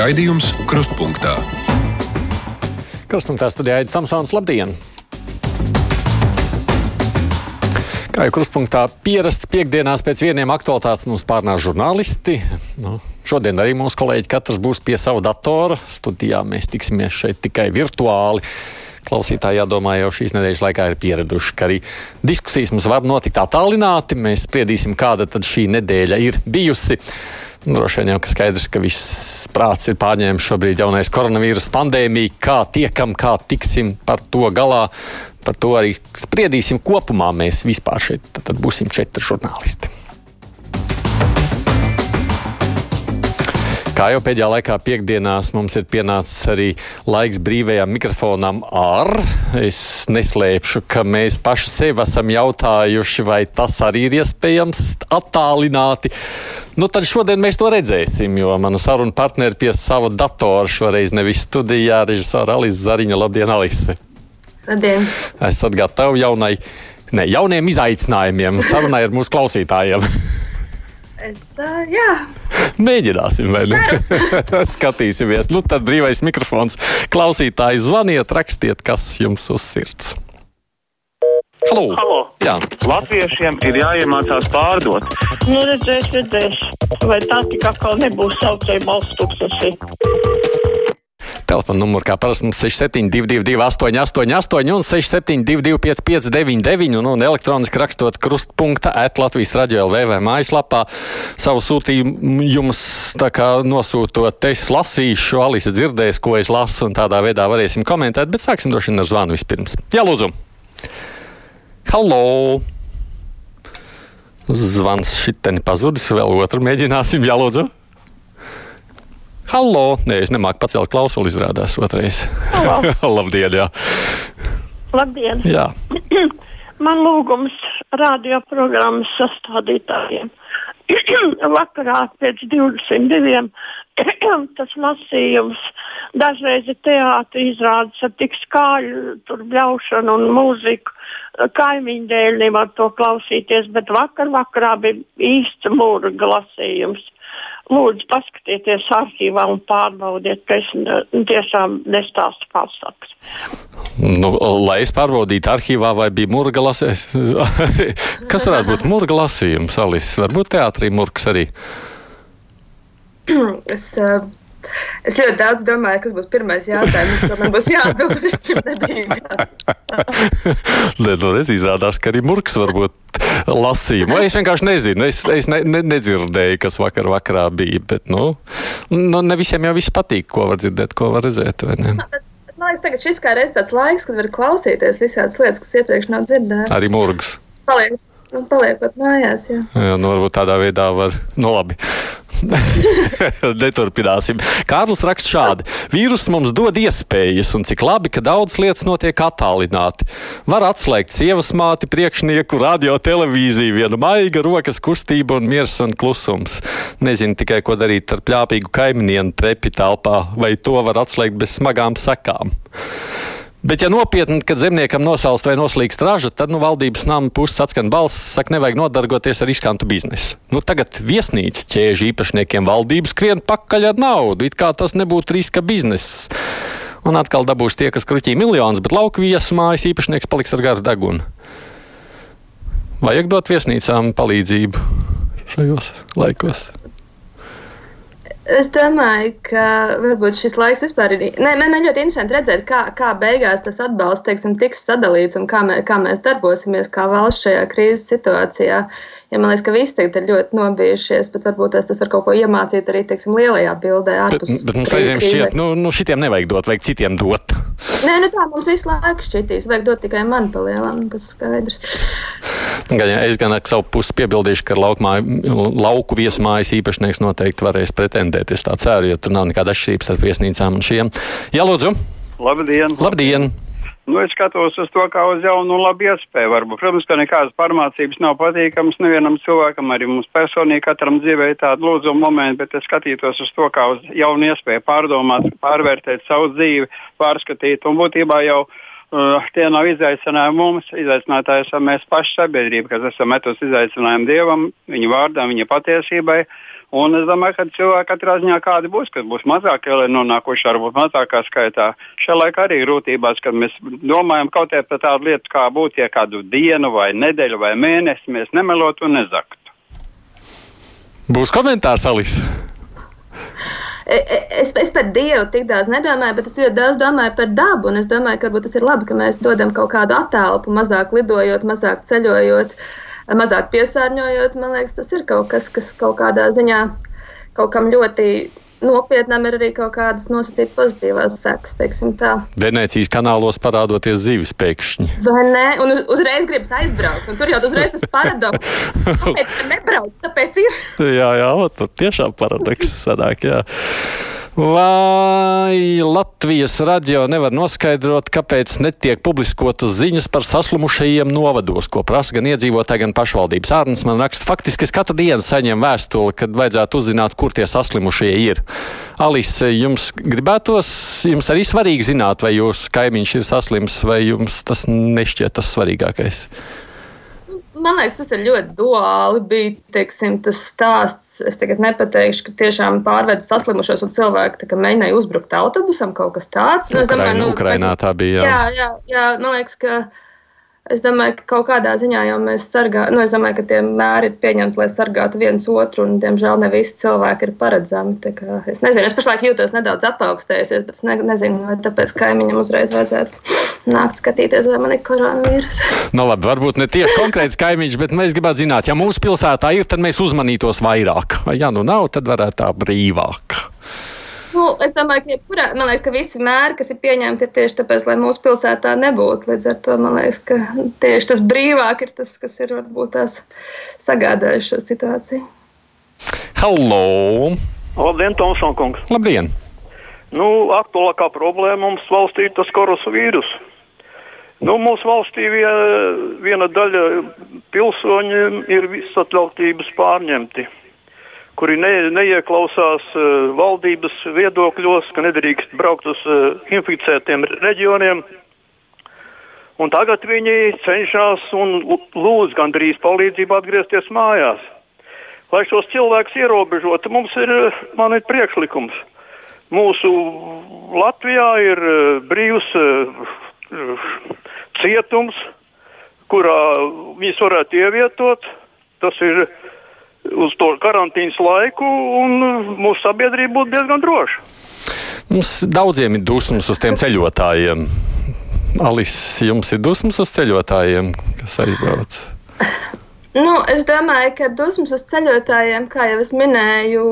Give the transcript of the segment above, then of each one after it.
Raidījums Krustpunktā. Krustpunktā studijā Aits Tamsons. Labdien! Kā jau krustpunktā pierasts piekdienās pēc vieniem aktualitātes mums pārnāk žurnālisti. Nu, šodien arī mūsu kolēģi katrs būs pie sava datora. Studijā mēs tiksimies šeit tikai virtuāli. Klausītāji jādomā jau šīs nedēļas laikā ir pieraduši, ka arī diskusijas mums var notikt attālināti. Mēs spriedīsim, kāda tad šī nedēļa ir bijusi. Droši vien jau ka skaidrs, ka viss prāts ir pārņēmis šobrīd jaunais koronavīrus pandēmija, kā tiekam, kā tiksim par to galā. Par to arī spriedīsim kopumā. Mēs vispār šeit tad būsim četri žurnālisti. Kā jau pēdējā laikā, piekdienās mums ir pienācis arī laiks brīvajam mikrofonam ar. Es neslēpšu, ka mēs paši sev esam jautājuši, vai tas arī ir iespējams attālināti. Nu, tad šodien mēs to redzēsim, jo mana saruna partneri pie sava datora šoreiz nevis studijā, režisora Alisa Zariņa. Labdien, Alise! Labdien! Esat gatavi jaunai, ne, jauniem izaicinājumiem sarunai ar mūsu klausītājiem. Es, uh, jā. Mēģināsim, vai ne? Skatīsimies. Nu, tad brīvais mikrofons. Klausītāji, zvaniet, rakstiet, kas jums uz sirds. Halo! Halo. Jā, Latviešiem ir jāiemācās pārdot. Nu, redzēs, redzēs. Vai tā tik atkal nebūs saucēja balsts tūkstoši? Telefona numurs kā parasti mums 6722, 888, un 672, 559, un, un elektroniski rakstot krustpunkta at Latvijas radio LV vai mājaslapā savu sūtījumu jums nosūtot. Es lasīšu, Alisa dzirdēs, ko es lasu, un tādā veidā varēsim komentēt, bet sāksim droši vien ar zvanu vispirms. Jā, lūdzu! Halo! Zvans šiteni pazudis, vēl otru mēģināsim, jā, lūdzu! Halo! Nē, es nemāku pacelt klausuli, izrādās otrais. Labdien, jā. Labdien! jā. Man lūgums radioprogrammas sastādītājiem. Vakarā pēc 22. tas lasījums dažreiz ir teātris izrādes ar tik skaļu tur bļaušanu un mūziku. Kaimiņu dēļ nevar to klausīties, bet vakar vakarā bija īsts mūrga lasījums. Lūdzu, paskatieties arhīvā un pārbaudiet, ka es ne, tiešām nestāstu pasakas. Nu, lai es pārbaudītu arhīvā, vai bija murga lasījums. Kas varētu būt murga lasījums, Alis? Varbūt teātrī murgs arī. es, uh, es ļoti daudz domāju, kas būs pirmais jautājums, ko man būs jāatbild nebija. Nē, nu, es izrādās, ka arī murgs var būt lasījumu. Es vienkārši nezinu, es, es ne, ne, nedzirdēju, kas vakar vakarā bija, bet, nu, nu, ne visiem jau viss patīk, ko var dzirdēt, ko var redzēt, ne? Man liekas, tagad šis kā reiz tāds laiks, kad var klausīties visādas lietas, kas iepriekš nav dzirdētas. Arī murgs. Paliek, nu, paliekot mājās, jā. Jā, nu varbūt tādā veidā var, nu labi. Neturpināsim. Kārlis raksta šādi: Vīrus mums dod iespējas, un cik labi, ka daudz lietas notiek attālināti. Var atslēgt sievas māti, priekšnieku, radio, televīziju, viena maiga, rokas kustība un miers un klusums. Nezinu tikai, ko darīt ar pļāpīgu kaimiņu trepi telpā, vai to var atslēgt bez smagām sekām. Bet, ja nopietni, kad zemniekam nosalst vai noslīkst raža, tad nu, valdības nama puses atskan balss, saka, nevajag nodarboties ar riskantu biznesu. Nu, tagad viesnīca ķēžu īpašniekiem valdības skrien pakaļ ar naudu, it kā tas nebūtu riska bizness. Un atkal dabūs tie, kas kruķī miljonus, bet lauku viesu mājas īpašnieks paliks ar garu degunu. Vajag dot viesnīcām palīdzību šajos laikos. Es domāju, ka varbūt šis laiks vispār ir. Nē, man ļoti interesanti redzēt, kā, kā beigās tas atbalsts teiksim, tiks sadalīts un kā, mē, kā mēs darbosimies kā valsts šajā krīzes situācijā. Ja man liekas, ka visi tagad ir ļoti nobijušies, bet varbūt tas, tas var kaut ko iemācīt arī teiksim, lielajā bildē. Bet, bet mums reizēm šķiet, nu, nu šitiem nevajag dot, vajag citiem dot. Nē, nu tā mums visu laiku šķitīs. Vajag dot tikai man pa lielam, tas skaidrs. Gan, es gan ar savu pusi piebildīšu, ka laukumā, lauku viesmājas īpašnieks noteikti varēs pretendēt. Es tā ceru, jo tur nav nekāda atšķirības starp viesnīcām un šiem. Jā, lūdzu! Labdien! Labdien. Nu, es skatos uz to kā uz jaunu labu iespēju. Varbūt. Protams, ka nekādas pārmācības nav patīkamas nevienam cilvēkam, arī mums personīgi katram dzīvē ir tāda lūdzuma momenta, bet es skatītos uz to kā uz jaunu iespēju pārdomāt, pārvērtēt savu dzīvi, pārskatīt un būtībā jau Uh, tie nav izaicinājumi mums, izaicinātājs esam mēs paši sabiedrība, kas esam metusi izaicinājumu Dievam, viņa vārdam, viņa patiesībai. Un es domāju, ka cilvēki katrā ziņā kādi būs, kas būs mazāk nonākuši, varbūt mazākā skaitā. Šajā laikā arī rūtībās, kad mēs domājam kaut par tādu lietu, kā būtu, ja kādu dienu vai nedēļu vai mēnesi mēs nemelotu un nezaktu. Būs komentārs, Alisa. E, e, es, es par Dievu tik daudz nedomāju, bet es ļoti daudz domāju par dabu. Es domāju, ka tas ir labi, ka mēs dodam kaut kādu attēlu, mazāk lidojot, mazāk ceļojot, mazāk piesārņojot. Man liekas, tas ir kaut kas, kas kaut kādā ziņā kaut kam ļoti nopietnām ir arī kaut kādas nosacītas pozitīvās sekas. Venecijas kanālos parādoties zivis pēkšņi. Vai ne? Un uz, uzreiz gribas aizbraukt. Un tur jau uzreiz tas paradoks. Kāpēc tā nebrauc? Tāpēc ir. jā, jā, tas tiešām paradoks sanāk. Jā. Vai Latvijas radio nevar noskaidrot, kāpēc netiek publiskotas ziņas par saslimušajiem novados, ko prasa gan iedzīvotāji, gan pašvaldības ārns? Man raksta, faktiski es katru dienu saņemu vēstuli, kad vajadzētu uzzināt, kur tie saslimušie ir. Alise, jums gribētos, jums arī svarīgi zināt, vai jūsu kaimiņš ir saslims, vai jums tas nešķiet tas svarīgākais? Man liekas, tas ir ļoti duāli. Bija teiksim, tas stāsts, es tagad nepateikšu, ka tiešām pārveda saslimušos un cilvēki mēģināja uzbrukt autobusam, kaut kas tāds. Nu, Ukraina, domāju, nu, Ukrainā tā bija. Jā, jā, jā, jā man liekas, ka Es domāju, ka kaut kādā ziņā jau mēs sargājam, nu, es domāju, ka tie mēri ir pieņemti, lai sargātu viens otru, un, diemžēl, ne visi cilvēki ir paredzami. Es nezinu, es pašlaik jūtos nedaudz apaugstējusies, bet es ne, nezinu, vai tāpēc kaimiņam uzreiz vajadzētu nākt skatīties, vai man ir koronavīrus. nu, labi, varbūt ne tieši konkrēts kaimiņš, bet mēs gribētu zināt, ja mūsu pilsētā ir, tad mēs uzmanītos vairāk. Vai ja nu nav, tad varētu tā brīvāk. Nu, es domāju, ka, jebkurā, man liekas, ka visi mēri, kas ir pieņemti, ir tieši tāpēc, lai mūsu pilsētā nebūtu. Līdz ar to man liekas, ka tieši tas brīvāk ir tas, kas ir varbūt tās sagādājis šo situāciju. Hallo! Labdien, Tomson kungs! Labdien! Nu, aktuālākā problēma mums valstī ir tas koronavīrus. Nu, mūsu valstī viena, viena daļa pilsoņi ir visatļautības pārņemti kuri ne, neieklausās uh, valdības viedokļos, ka nedrīkst braukt uz uh, inficētiem reģioniem. Un tagad viņi cenšas un lūdz gandrīz palīdzību atgriezties mājās. Lai šos cilvēkus ierobežotu, mums ir, man ir priekšlikums. Mūsu Latvijā ir brīvs cietums, kurā viņus varētu ievietot. Tas ir uh, uz to karantīnas laiku, un mūsu sabiedrība būtu diezgan droša. Mums daudziem ir dusmas uz tiem ceļotājiem. Alis, jums ir dusmas uz ceļotājiem, kas aizbrauc? Nu, es domāju, ka dusmas uz ceļotājiem, kā jau es minēju,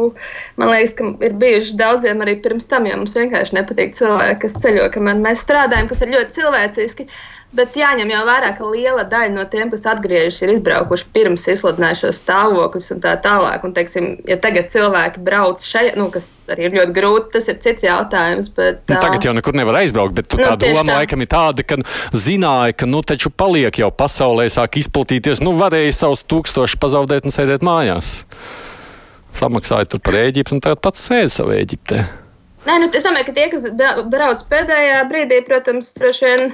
man liekas, ka ir bijuši daudziem arī pirms tam, jo mums vienkārši nepatīk cilvēki, kas ceļo, kamēr mēs strādājam, kas ir ļoti cilvēciski. Bet jāņem jau vērā, ka liela daļa no tiem, kas atgriežas, ir izbraukuši pirms izsludinājušos stāvokļus un tā tālāk. Un, teiksim, ja tagad cilvēki brauc šeit, nu, kas arī ir ļoti grūti, tas ir cits jautājums. Bet, nu, tagad jau nekur nevar aizbraukt, bet nu, tā doma tā. laikam ir tāda, ka zināja, ka nu taču paliek jau pasaulē, sāk izplatīties, nu varēja savus tūkstošus pazaudēt un sēdēt mājās. Samaksāja tur par Ēģipti un tagad pats sēž savā Ēģiptē. Nē, nu, es domāju, ka tie, kas brauc pēdējā brīdī, protams, droši vien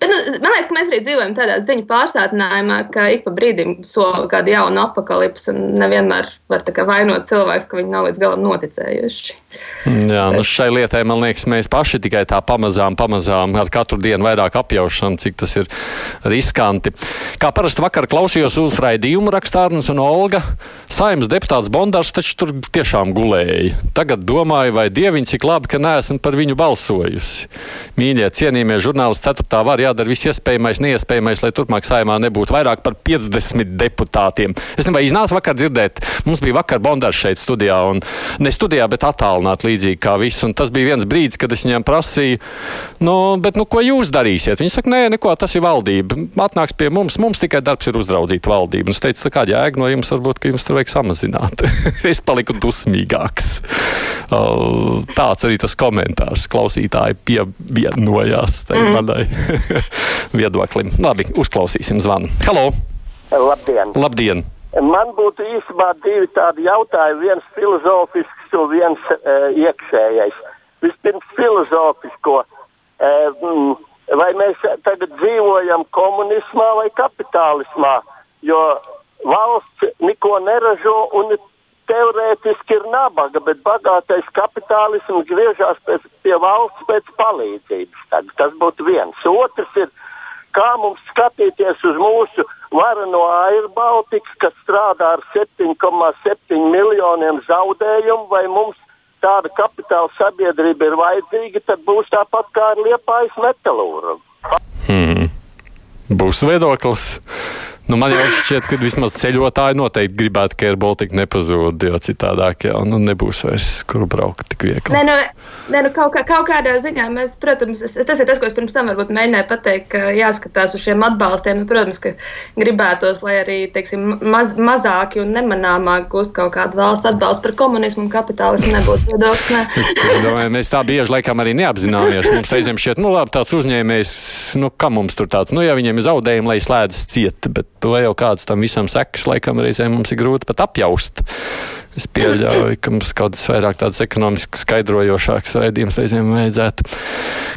Bet, nu, man liekas, ka mēs arī dzīvojam tādā ziņu pārsātinājumā, ka ik pa brīdim sola kādu jaunu apakalipsi un nevienmēr var vainot cilvēks, ka viņi nav līdz galam noticējuši. Jā, Bet. nu šai lietai, man liekas, mēs paši tikai tā pamazām, pamazām ar katru dienu vairāk apjaušam, cik tas ir riskanti. Kā parasti vakar klausījos uz raidījumu rakstārnes un Olga. Saimnes deputāts Bondārs taču tur tiešām gulēja. Tagad domāju, vai dieviņ, cik labi, ka neesmu par viņu balsojusi. Mīļie, cienījamie žurnālisti, 4 var jādara viss iespējamais, neiespējamais, lai turpmāk saimā nebūtu vairāk par 50 deputātiem. Es nezinu, vai iznāca vakar dzirdēt, mums bija vakar Bondārs šeit studijā, un ne studijā, bet attālināti līdzīgi kā viss. Un tas bija viens brīdis, kad es viņam prasīju, nu, bet, nu, ko jūs darīsiet? Viņi saka, nē, neko, tas ir valdība. Atnāks pie mums, mums tikai darbs ir uzraudzīt valdību. Un es teicu, kāda jēga no jums varbūt, ka jums tur vajag samazināt. es paliku dusmīgāks. Tāds arī tas komentārs. Klausītāji pievienojās tai mm. manai viedoklim. Labi, uzklausīsim zvanu. Halo! Labdien! Labdien. Man būtu īstenībā divi tādi jautājumi, viens filozofisks un viens uh, iekšējais. Vispirms filozofisko. Uh, mm, vai mēs tagad dzīvojam komunismā vai kapitālismā, jo valsts neko neražo un teorētiski ir nabaga, bet bagātais kapitālisms griežas pēc, pie valsts pēc palīdzības. Tad, tas būtu viens. Otrs ir, kā mums skatīties uz mūsu vareno Air Baltica, kas strādā ar 7,7 miljoniem zaudējumu, vai mums tāda kapitāla sabiedrība ir vajadzīga, tad būs tāpat kā ar Liepājas metalūru. Hmm. Būs viedoklis. Nu, man jau šķiet, ka vismaz ceļotāji noteikti gribētu, ka Air Baltica nepazūd, jo citādāk jau nu, nebūs vairs kur braukt tik viegli. Nē, nu, nē, nu, kaut, kā, kaut kādā ziņā mēs, protams, es, tas ir tas, ko es pirms tam varbūt mēģināju pateikt, ka jāskatās uz šiem atbalstiem. Nu, protams, ka gribētos, lai arī teiksim, maz, mazāki un nemanāmāk gūst kaut kādu valsts atbalstu par komunismu un kapitālismu nebūs viedoklis. Ne. es domāju, mēs tā bieži laikam arī neapzināmies. Mums reizēm šķiet, nu labi, tāds uzņēmējs, nu, kam mums tur tāds, nu, ja viņiem ir zaudējumi, lai slēdzas ciet, bet to jau kāds tam visam sekas, laikam reizēm mums ir grūti pat apjaust. Es pieļauju, ka mums kaut kāds vairāk tāds ekonomiski skaidrojošāks raidījums reizēm vajadzētu.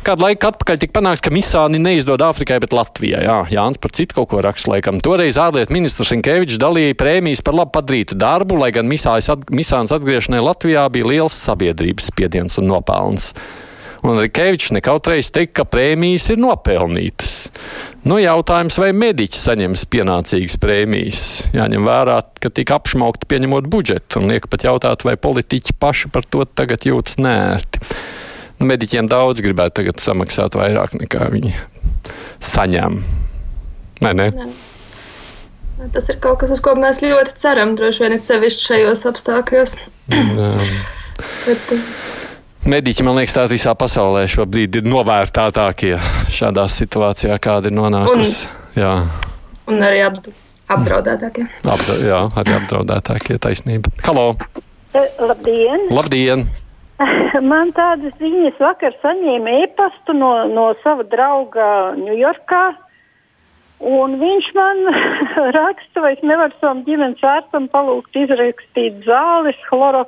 Kādu laiku atpakaļ tika panāks, ka misāni neizdod Āfrikai, bet Latvijai. Jā, Jānis par citu kaut ko raksta laikam. Toreiz ārlietu ministrs Inkevičs dalīja prēmijas par labu padarītu darbu, lai gan misāns atgriešanai Latvijā bija liels sabiedrības spiediens un nopelns. Un Rikevičs nekautrējas teikt, ka prēmijas ir nopelnītas. Nu, jautājums, vai mediķi saņems pienācīgas prēmijas? Jāņem vērā, ka tika apšmaukti pieņemot budžetu, un liek pat jautāt, vai politiķi paši par to tagad jūtas nērti. Nu, mediķiem daudz gribētu tagad samaksāt vairāk nekā viņi saņem. Vai ne? Jā. Tas ir kaut kas, uz ko mēs ļoti ceram, droši vien, sevišķi šajos apstākļos. Bet, Mediķi, man liekas, tā visā pasaulē šobrīd ir novērtētākie šādā situācijā, kāda ir nonākusi. Un, jā. un arī ap, apdraudētākie. Apdra, jā, arī apdraudētākie taisnība. Halo! Labdien! Labdien! Man tādas ziņas vakar saņēma e-pastu no, no sava drauga Ņujorkā. Un viņš man raksta, vai es nevaru savam ģimenes ārstam palūgt izrakstīt zāles, chloro,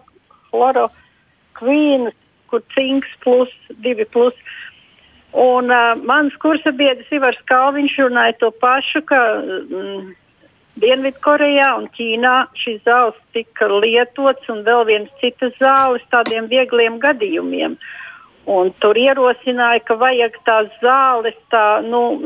chlorokvīnas kur cinks plus, divi plus. Un uh, mans kursa biedrs Ivars Kalviņš runāja to pašu, ka mm, Dienvidkorejā un Ķīnā šīs zāles tika lietots un vēl viens citas zāles tādiem viegliem gadījumiem. Un tur ierosināja, ka vajag tās zāles, tā, nu,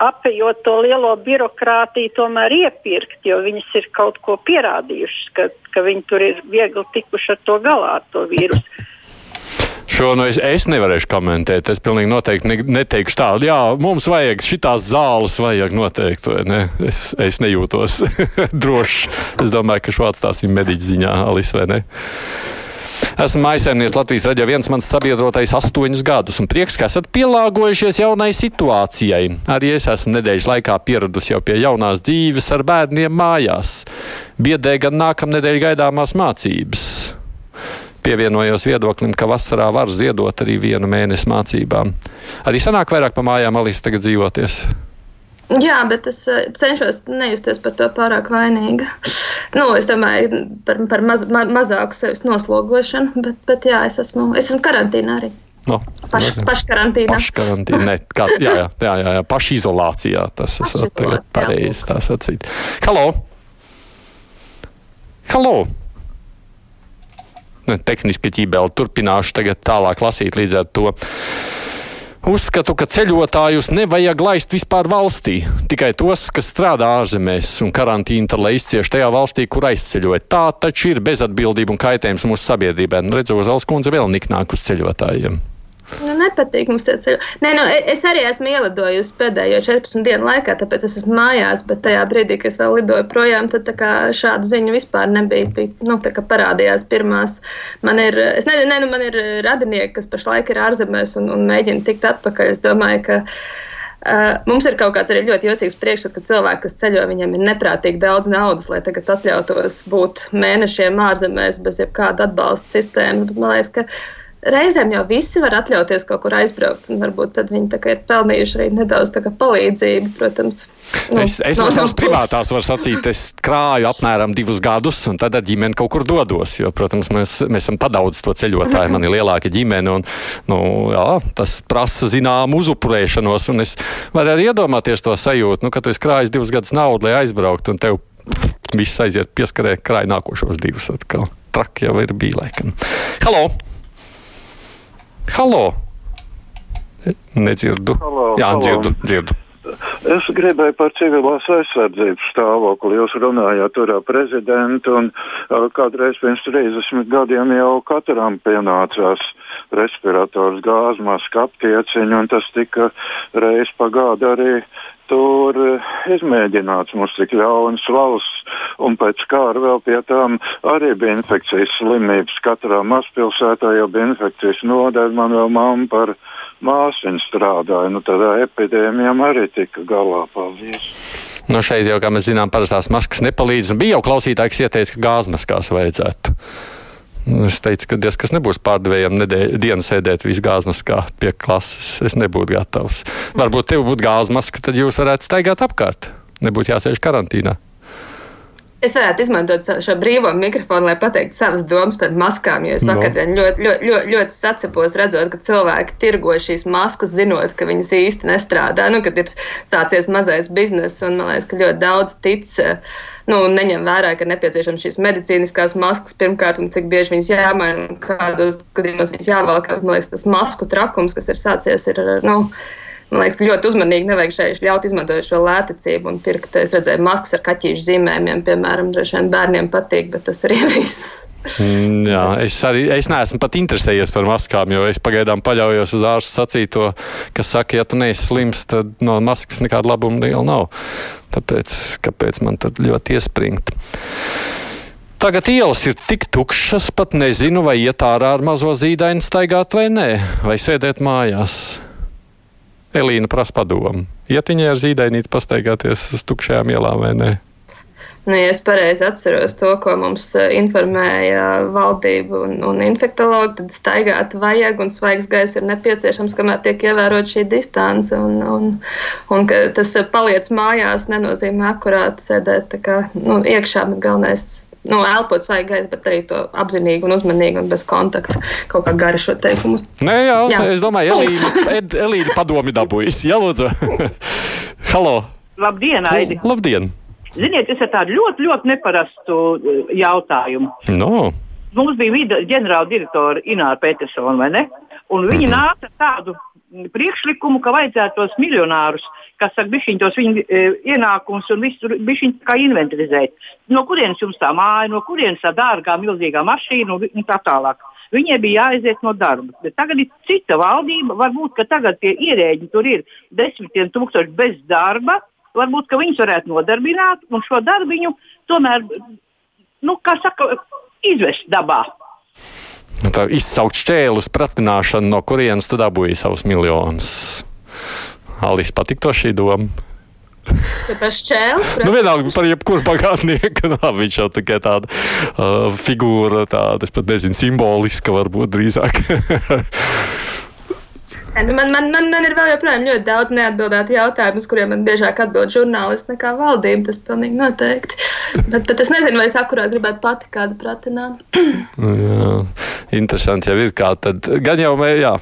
apējot to lielo birokrātiju, tomēr iepirkt, jo viņas ir kaut ko pierādījušas, ka, ka viņi tur ir viegli tikuši ar to galā, ar to vīrusu. Šo nu es, es nevarēšu komentēt. Es pilnīgi noteikti ne, neteikšu tādu, jā, mums vajag šitās zāles, vajag noteikti. Ne? Es, es nejūtos droši. Es domāju, ka šo atstāsim mediķu ziņā, Alis, vai ne? Esmu maisaimnieks Latvijas raidījā viens mans sabiedrotais astoņus gadus, un prieks, ka esat pielāgojušies jaunai situācijai. Arī es esmu nedēļas laikā pieradusi jau pie jaunās dzīves ar bērniem mājās. Biedē gan nākamnedēļ gaidāmās mācības pievienojos viedoklim, ka vasarā var ziedot arī vienu mēnesi mācībām. Arī sanāk vairāk pa mājām, Alisa, tagad dzīvoties. Jā, bet es eh, cenšos nejusties par to pārāk vainīga. Nu, es domāju par, par maz, ma, mazāku sevis noslogošanu, bet, bet jā, es esmu, es esmu karantīnā arī. No, Paš, paškarantīnā. Paškarantīnā. Kā, jā, jā, jā, jā, jā, pašizolācijā. Tas ir pareizi tā sacīt. Halo! Halo! Tehniski ķībeli turpināšu tagad tālāk lasīt līdz ar to. Uzskatu, ka ceļotājus nevajag laist vispār valstī. Tikai tos, kas strādā ārzemēs un karantīnu tad, lai izcieš tajā valstī, kur aizceļoja. Tā taču ir bezatbildība un kaitējums mūsu sabiedrībai. Redzu, Zalskundze vēl niknāk uz ceļotājiem. Nu, nepatīk mums tie ceļi. Nē, nu, es arī esmu ielidojusi pēdējo 14 dienu laikā, tāpēc es esmu mājās. Bet tajā brīdī, kad es vēl lidoju projām, tad šādu ziņu vispār nebija. Bija, nu, parādījās pirmās. Man ir, es nezinu, ne, nu, man ir radinieki, kas pašlaik ir ārzemēs un, un mēģina tikt atpakaļ. Es domāju, ka Uh, mums ir kaut kāds arī ļoti jocīgs priekšstats, ka cilvēki, kas ceļo, viņiem ir neprātīgi daudz naudas, lai tagad atļautos būt mēnešiem ārzemēs bez jebkāda atbalsta sistēmas. Man liekas, ka reizēm jau visi var atļauties kaut kur aizbraukt, un varbūt tad viņi ir pelnījuši arī nedaudz palīdzību. Protams, nu, es es no, savas privātās varu sacīt, es krāju apmēram divus gadus, un tad ar ģimeni kaut kur dodos. Jo, protams, mēs, mēs esam padaudz to ceļotāju, man ir lielāka ģimene, un nu, jā, tas prasa zināmu uzupurēšanos. Es varu arī iedomāties to sajūtu, nu, ka tu esi krājis divus gadus naudu, lai aizbrauktu, un tev viss aiziet pieskarē, krāj nākošos divus atkal. Traki jau ir bija laikam. Halo! Halo! Nedzirdu. Halo, Jā, halo. dzirdu, dzirdu. Es gribēju par civilās aizsardzības stāvokli. Jūs runājāt ar prezidentu, un uh, kādreiz pirms 30 gadiem jau katram pienācās respirators, gāzmaska, aptieciņa, un tas tika reiz pagāda arī tur izmēģināts mums tik ļauns valsts, un pēc kāra vēl pie tām arī bija infekcijas slimības. Katrā mazpilsētā jau bija infekcijas nodeļa, man vēl mamma par māsiņu strādāja. Nu, tad epidēmijām arī tika galā. Paldies! Nu, šeit jau, kā mēs zinām, parastās maskas nepalīdz. Bija jau klausītājs ieteicis, ka gāzmaskās vajadzētu. Es teicu, ka diez kas nebūs pārdevējiem dienas sēdēt visu gāzmaskā pie klases. Es nebūtu gatavs. Varbūt tev būtu gāzmaska, tad jūs varētu staigāt apkārt. Nebūtu jāsēž karantīnā. Es varētu izmantot šo brīvo mikrofonu, lai pateiktu savas domas par maskām. Jo es no. vakar ļoti, ļoti, ļoti, ļoti sacepos, redzot, ka cilvēki tirgo šīs maskas, zinot, ka viņas īsti nestrādā. Nu, kad ir sācies mazais bizness, un man liekas, ka ļoti daudz tic. Nu, neņem vērā, ka nepieciešams šīs medicīniskās maskas pirmkārt, un cik bieži viņas jāmaina, un kādos gadījumos viņas jāvelk. Man liekas, tas masku trakums, kas ir sācies, ir. Nu, Man liekas, ka ļoti uzmanīgi nevajag šeit ļaut izmantot šo lētecību un pirkt. Es redzēju, maskas ar kaķīšu zīmējumiem, piemēram, droši vien bērniem patīk, bet tas arī viss. Mm, jā, es arī es neesmu pat interesējies par maskām, jo es pagaidām paļaujos uz ārstu sacīto, kas saka, ja tu neesi slims, tad no maskas nekāda labuma liela nav. Tāpēc, kāpēc man tad ļoti iespringt? Tagad ielas ir tik tukšas, pat nezinu, vai iet ārā ar mazo zīdaini staigāt vai nē, vai sēdēt mājās. Elīna prasa padomu. Ietiņai ar zīdainīti pastaigāties uz tukšajām ielām vai nē? Nu, ja es pareizi atceros to, ko mums informēja valdība un, un infektuologi, tad staigāt vajag un svaigs gaiss ir nepieciešams, kamēr tiek ievērot šī distance. Un, un, un ka tas paliec mājās nenozīmē akurāti sēdēt kā, nu, iekšā, bet galvenais nu, elpot svaigu gaisu, bet arī to apzinīgi un uzmanīgi un bez kontakta kaut kā gari šo teikumu. Nē, jā, jā. es domāju, Elīna, Elīna padomi dabūjis. Jā, lūdzu. Halo! Labdien, Aidi! Labdien! Ziniet, es ar tādu ļoti, ļoti neparastu eh, jautājumu. No. Mums bija ģenerāla direktora Ināra Petersona, vai ne? Un viņa mm -hmm. nāca ar tādu priekšlikumu, ka vajadzētu tos miljonārus, kas saka, bišķiņ tos viņu e, ienākumus un visu bišķiņ kā inventarizēt. No kurienes jums tā māja, no kurienes tā dārgā, milzīgā mašīna un, un tā tālāk. Viņiem bija jāaiziet no darba. Bet tagad ir cita valdība. Varbūt, ka tagad tie ierēģi tur ir desmitiem tūkstoši bez darba. Varbūt, ka viņus varētu nodarbināt un šo darbiņu tomēr, nu, kā saka, izvest dabā. Nu, tā izsaukt šķēlus, pratināšanu, no kurienes tu dabūji savus miljonus. Alis patīk to šī doma. Par šķēli? nu, vienalga par jebkuru bagātnieku. Nā, viņš jau tikai tāda uh, figūra, tāda, es pat nezinu, simboliska varbūt drīzāk. Nu, man, man, man, man ir vēl joprojām ļoti daudz neatbildētu jautājumu, uz kuriem man biežāk atbild žurnālisti nekā valdība. Tas pilnīgi noteikti. Bet, bet es nezinu, vai es akurāt gribētu pati kādu pratināt. jā, interesanti jau ir kā tad. Gan jau, jā,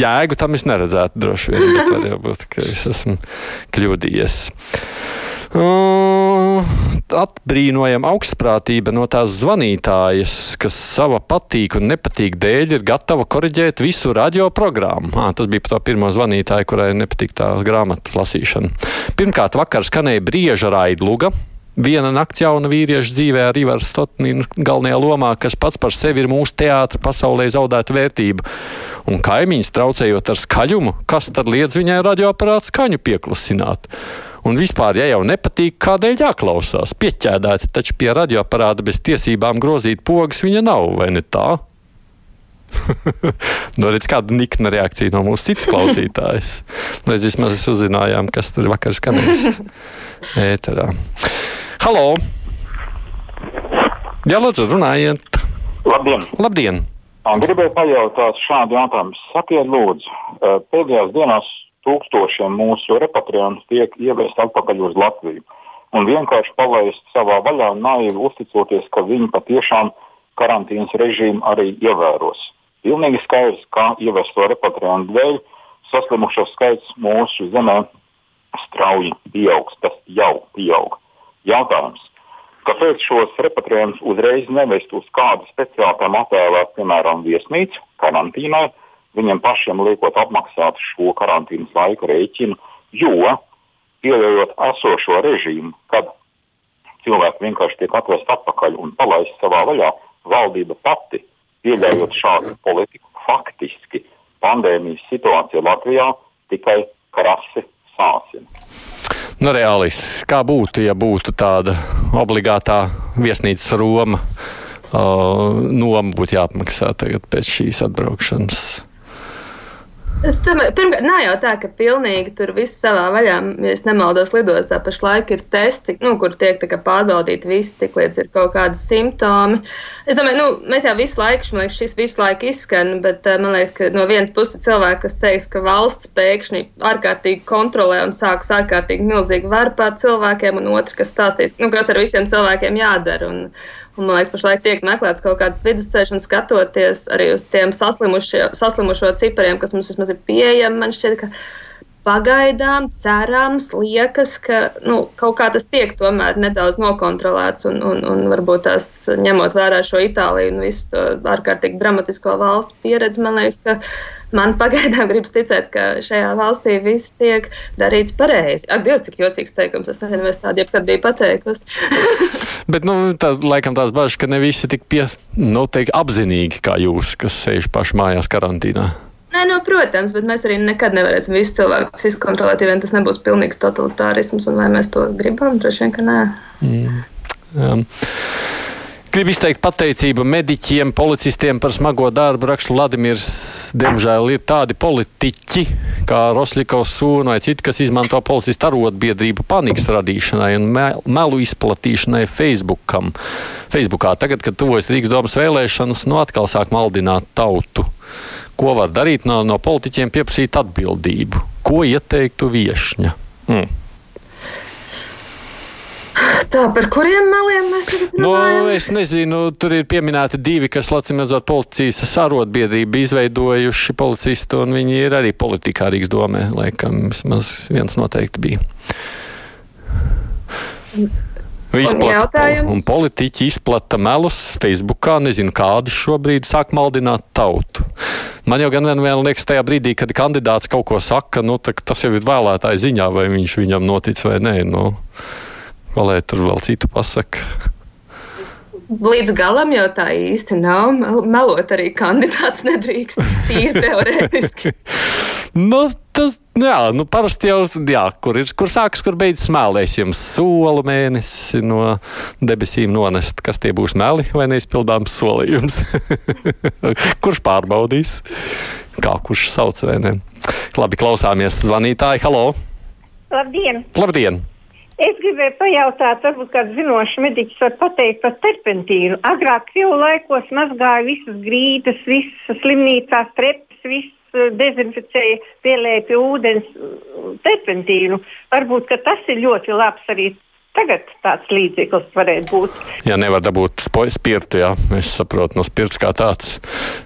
jēgu tam es neredzētu droši vien, bet var jau būt, ka es esmu kļūdījies. Uh, atbrīnojama augstprātība no tās zvanītājas, kas sava patīk un nepatīk dēļ ir gatava koriģēt visu radioprogrammu. Ah, tas bija par to pirmo zvanītāju, kurai nepatīk tā grāmatas lasīšana. Pirmkārt, vakar skanēja brieža raidluga. Viena nakts jauna vīrieša dzīvē ar Ivaru Stotnīnu galvenajā lomā, kas pats par sevi ir mūsu teātra pasaulē zaudēta vērtība. Un kaimiņš traucējot ar skaļumu, kas tad liedz viņai radioaparātu skaņu pieklusināt? Un vispār, ja jau nepatīk, kādēļ jāklausās? Pieķēdēta taču pie radioaparāta bez tiesībām grozīt pogas viņa nav, vai ne tā? nu, redz, kāda nikna reakcija no mūsu citas klausītājas. Nu, redz, vismaz uzzinājām, kas tur vakar skanēs. Ēterā. Halo! Jā, lūdzu, runājiet! Labdien! Labdien. Gribēju pajautāt šādu jautājumu. Sakiet, lūdzu, pēdējās dienās tūkstošiem mūsu repatriantu tiek ievest atpakaļ uz Latviju. Un vienkārši palaist savā vaļā, naivi uzticoties, ka viņi patiešām karantīnas režīmu arī ievēros. Pilnīgi skaidrs, ka ievesto repatriantu dēļ saslimušo skaits mūsu zemē strauji pieaugs. Tas jau pieaug. Jautājums, Kāpēc šos repatriantus uzreiz nevest uz kādu speciālu atvēlētu, piemēram, viesnīcu karantīnai, viņiem pašiem liekot apmaksāt šo karantīnas laika rēķinu, jo pieļaujot esošo režīmu, kad cilvēki vienkārši tiek atvest atpakaļ un palaist savā vaļā, valdība pati pieļaujot šādu politiku, faktiski pandēmijas situācija Latvijā tikai krasi sāsina. Nu, reālis, kā būtu, ja būtu tāda obligātā viesnīcas Roma uh, noma būtu jāapmaksā tagad pēc šīs atbraukšanas? Es domāju, pirmkārt, nav jau tā, ka pilnīgi tur viss savā vaļā, ja es nemaldos, lidostā pašlaik ir testi, nu, kur tiek pārbaudīti visi, tik līdz ir kaut kādi simptomi. Es domāju, nu, mēs jau visu laiku, man liekas, šis visu laiku izskan, bet uh, man liekas, ka no vienas puses cilvēki, kas teiks, ka valsts pēkšņi ārkārtīgi kontrolē un sāks ārkārtīgi milzīgi varu pār cilvēkiem, un otrs, kas stāstīs, nu, kas ar visiem cilvēkiem jādara. Un, Un, man liekas, pašlaik tiek meklēts kaut kāds vidusceļš, un skatoties arī uz tiem saslimušo cipariem, kas mums vismaz ir pieejami, man šķiet, ka pagaidām cerams, liekas, ka nu, kaut kā tas tiek tomēr nedaudz nokontrolēts. Un, un, un varbūt tās ņemot vērā šo Itāliju un visu to ārkārtīgi dramatisko valstu pieredzi, man liekas, ka man pagaidām gribas ticēt, ka šajā valstī viss tiek darīts pareizi. Ak, Dievs, cik jocīgs teikums. Es nezinu, vai es tādu jebkad biju pateikusi. Bet, nu, tā, laikam tās bažas, ka ne visi tik pie, nu, teik, apzinīgi kā jūs, kas sēž paši mājās karantīnā. Nē, nu, protams, bet mēs arī nekad nevarēsim visu cilvēku izkontrolēt, ja vien tas nebūs pilnīgs totalitārisms, un vai mēs to gribam, droši vien, ka nē. Mm. Um. Gribu izteikt pateicību mediķiem, policistiem par smago darbu. Raksta Vladimirs, diemžēl ir tādi politiķi, kā Rosļikovs Sūna vai citi, kas izmanto policistu arotbiedrību panikas radīšanai un melu izplatīšanai Facebookam. Facebookā tagad, kad tuvojas Rīgas domas vēlēšanas, nu atkal sāk maldināt tautu. Ko var darīt no, no politiķiem? Pieprasīt atbildību. Ko ieteiktu viešņa? Mm. Tā, par kuriem meliem mēs tagad nu, runājam? Nu, es nezinu, tur ir pieminēti divi, kas, lacim redzot, policijas sarotbiedrība izveidojuši policistu, un viņi ir arī politikā Rīgas domē, laikam, vismaz viens noteikti bija. Izplata, un, un politiķi izplata melus Facebookā. Nezinu, kādi šobrīd sāk maldināt tautu. Man jau gan vien liekas, tajā brīdī, kad kandidāts kaut ko saka, nu, tas jau ir vēlētāja ziņā, vai viņš viņam notic vai nē. Nu, vai tur vēl citu pasaka. Līdz galam jau tā īsti nav. Melot arī kandidāts nedrīkst. Tīri teorētiski. nu, tas, jā, nu, parasti jau, jā, kur, ir, kur sākas, kur beidzas mēlēs. Jums solu mēnesi no debesīm nonest, kas tie būs meli vai neizpildāms solījums. kurš pārbaudīs, kā kurš sauc vai ne? Labi, klausāmies zvanītāji. Halo! Labdien! Labdien! Es gribēju pajautāt, varbūt kāds zinošs mediķis var pateikt par terpentīnu. Agrāk Krievu laikos mazgāja visas grīdas, visas slimnīcās trepas, visas eh, dezinficēja, pielēja pie ūdens terpentīnu. Varbūt tas ir ļoti labs arī Tagad tāds līdzeklis varētu būt. Jā, nevar dabūt spirtu, jā, es saprotu, no spirts kā tāds.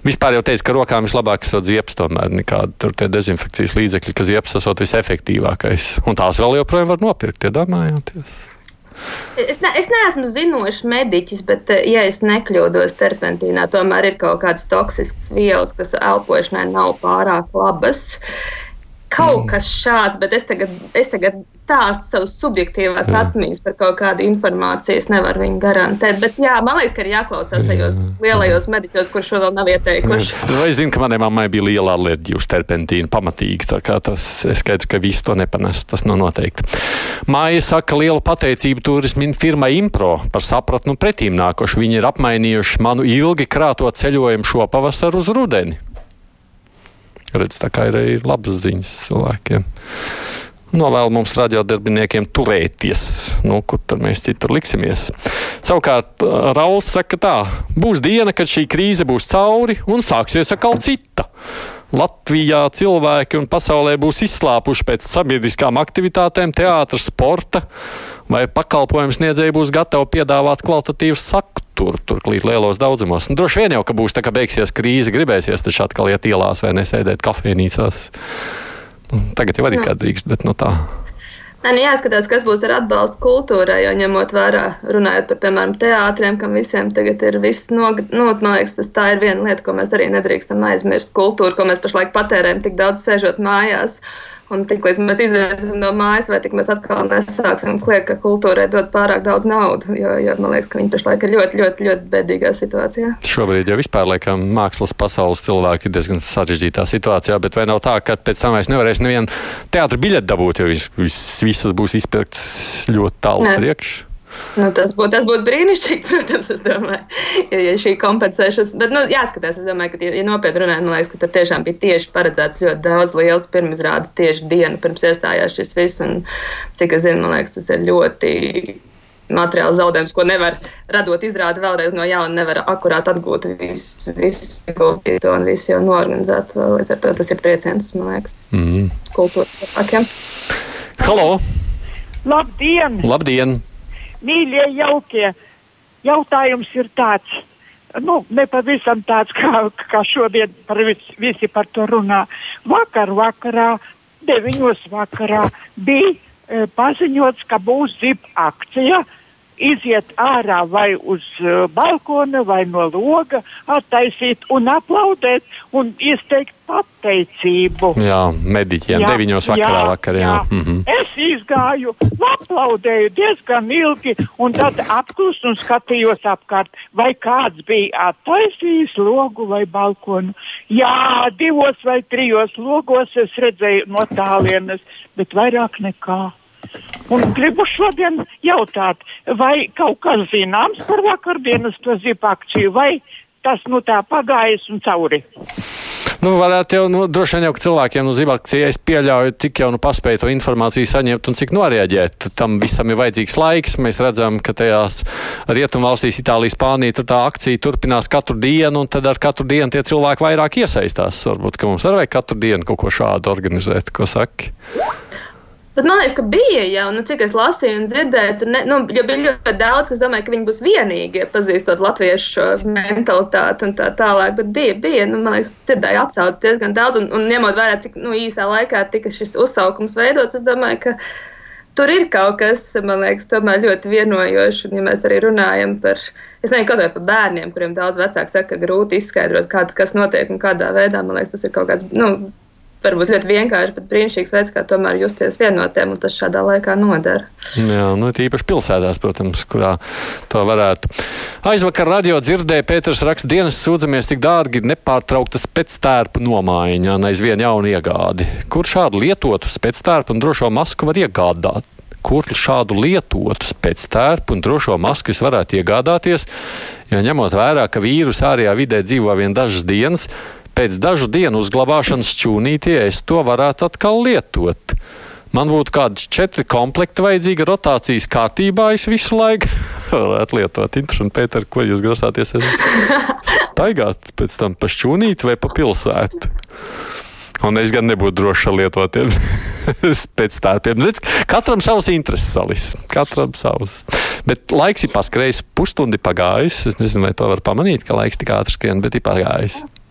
Vispār jau teicu, ka rokām vislabāk esot ziepes, tomēr nekādi tur tie dezinfekcijas līdzekļi, ka ziepes esot visefektīvākais. Un tās vēl joprojām var nopirkt, iedomājieties. Es, ne, es neesmu zinošs mediķis, bet, eh, ja es nekļūdos, terpentīnā tomēr ir kaut kādas toksiskas vielas, kas elpošanai nav pārāk labas. Uh, kaut mm. kas šāds, bet es tagad, es tagad stāstu savus subjektīvās jā. atmiņas par kaut kādu informāciju. Es nevaru viņu garantēt. Bet jā, man liekas, ka ir jāklausās tajos jā. lielajos mediķos, kurš šo vēl nav ieteikuši. Nu, es zinu, ka manai mammai bija liela alerģija uz terpentīnu, pamatīgi. Tas ir skaidrs, ka visu to nepanes. Tas nav noteikti. Māja saka, liela pateicība turismu firmai Impro par sapratnu pretīm nākošu. Viņi ir apmainījuši manu ilgi krāto ceļojumu šo pavasaru uz rudeni redz, tā kā ir arī labas ziņas cilvēkiem. novēlu mums radiodarbiniekiem turēties, nu, kur tad mēs citur liksimies. Savukārt Rauls saka tā, būs diena, kad šī krīze būs cauri un sāksies atkal cita. Latvijā cilvēki un pasaulē būs izslāpuši pēc sabiedriskām aktivitātēm, teātras, sporta, vai pakalpojumu sniedzēji būs gatavi piedāvāt kvalitatīvu saturu, turklāt lielos daudzumos. Un droši vien jau, ka būs tā, ka beigsies krīze, gribēsies taču atkal iet ielās vai nesēdēt kafejnīcās. Nu, tagad jau arī kā drīkst, bet no tā. Nē, nu jāskatās, kas būs ar atbalstu kultūrai, jo ņemot vērā, runājot par, piemēram, teātriem, kam visiem tagad ir viss nogat, nu, man liekas, tas tā ir viena lieta, ko mēs arī nedrīkstam aizmirst. Kultūra, ko mēs pašlaik patērējam tik daudz sēžot mājās. Uh, Un tiklīdz mēs iziesim no mājas, vai tik mēs atkal nesāksim kliegt, ka kultūrai dod pārāk daudz naudas. Jo, jo man liekas, ka viņi pašlaik ir ļoti, ļoti, ļoti bēdīgā situācijā. Šobrīd jau vispār laikam mākslas pasaules cilvēki ir diezgan sarežģītā situācijā, bet vai nav tā, ka pēc tam vairs nevarēs nevienu teātru biļeti dabūt, jo vis, vis, visas būs izpirktas ļoti tālu priekšā? Nu, tas būtu tas būt brīnišķīgi, protams, es domāju, ja, ja šī kompensēšanas, bet nu, jāskatās, es domāju, ka, ja, ja nopietni runājot, man liekas, ka tur tiešām bija tieši paredzēts ļoti daudz liels pirmizrādes tieši dienu pirms iestājās šis viss, un cik es zinu, man liekas, tas ir ļoti materiāls zaudējums, ko nevar radot izrādi vēlreiz no jauna, nevar akurāt atgūt visu, visu ieguldīto un visu jau norganizēt. Līdz ar to tas ir trieciens, man liekas, mm. kultūras cilvēkiem. Halo! Labdien! Labdien! Mīļie, jaukie, jautājums ir tāds. Nu, nepavisam tāds, kā, kā šodien par vis, visi par to runā. Vakar vakarā, deviņos vakarā bija e, paziņots, ka būs zip akcija. Iziet ārā vai uz uh, balkona, vai no loga, attaisīt un aplaudēt un izteikt pateicību. Jā, mediķiem, jā, deviņos vakarā. Jā, vakar, jā. Jā. Mm -hmm. Es izgāju, aplaudēju diezgan ilgi, un tad apklusu un skatījos apkārt, vai kāds bija attaisījis logu vai balkonu. Jā, divos vai trijos logos es redzēju no tālienes, bet vairāk nekā. Un gribu šodien jautāt, vai kaut kas zināms par vakardienas zipa akciju, vai tas nu tā pagājis un cauri? Nu, varētu jau, nu, droši vien jau cilvēkiem, nu, zibakcija, es pieļauju, cik jau nu paspēja to informāciju saņemt un cik norēģēt. Tam visam ir vajadzīgs laiks. Mēs redzam, ka tajās rietumvalstīs, Itālija, Spānija, tur tā akcija turpinās katru dienu, un tad ar katru dienu tie cilvēki vairāk iesaistās. Varbūt, ka mums arī vajag katru dienu kaut ko šādu organizēt, ko saki. Bet man liekas, ka bija jau, nu, cik es lasīju un dzirdēju, tur ne, nu, bija ļoti daudz, kas domāja, ka viņi būs vienīgie, pazīstot latviešu mentalitāti un tā tālāk. Bet bija, bija nu, man liekas, dzirdēju atsaucis diezgan daudz, un, un ņemot vērā, cik nu, īsā laikā tika šis uzsaukums veidots, es domāju, ka tur ir kaut kas, man liekas, tomēr ļoti vienojošs. Un, ja mēs arī runājam par, es nezinu, kaut vai par bērniem, kuriem daudz vecāki saka, ka grūti izskaidrot, kā, kas notiek un kādā veidā, man liekas, tas ir kaut kāds, nu, varbūt ļoti vienkārši, bet brīnišķīgs veids, kā tomēr justies vienotiem, un tas šādā laikā nodara. Jā, nu, tīpaši pilsētās, protams, kurā to varētu. Aizvakar radio dzirdēja Pēters raksta dienas sūdzamies, cik dārgi ir nepārtrauktas pēctērpu nomaiņa un aizvien jaunu iegādi. Kur šādu lietotu pēctērpu un drošo masku var iegādāt? kur šādu lietotu pēctērpu un drošo masku es varētu iegādāties, jo ņemot vērā, ka vīrusu ārējā vidē dzīvo vien dažas dienas, Pēc dažu dienu uzglabāšanas čūnītie es to varētu atkal lietot. Man būtu kādi četri komplekti vajadzīgi rotācijas kārtībā. Es visu laiku varētu lietot. Interesanti, Pēter, ko jūs grasāties staigāt pēc tam pa šķūnīti vai pa pilsētu? Un es gan nebūtu drošs ar lietotiem spēctārpiem. Katram savs intereses salis. Katram savs. Bet laiks ir paskrējis, pusstundi pagājis. Es nezinu, vai to var pamanīt, ka laiks tik ātri skrien, bet ir pagājis. Jā.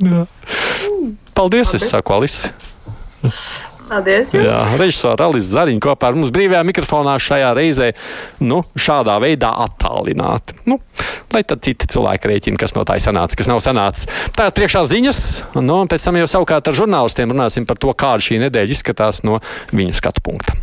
Paldies, Paldies. es saku Alise. Paldies! Jums. Jā, režisora Alisa Zariņa kopā ar mums brīvajā mikrofonā šajā reizē nu, šādā veidā attālināti. Nu, lai tad citi cilvēki rēķina, kas no tā ir sanācis, kas nav sanācis. Tagad priekšā ziņas, nu, un pēc tam jau savukārt ar žurnālistiem runāsim par to, kāda šī nedēļa izskatās no viņu skatu punkta.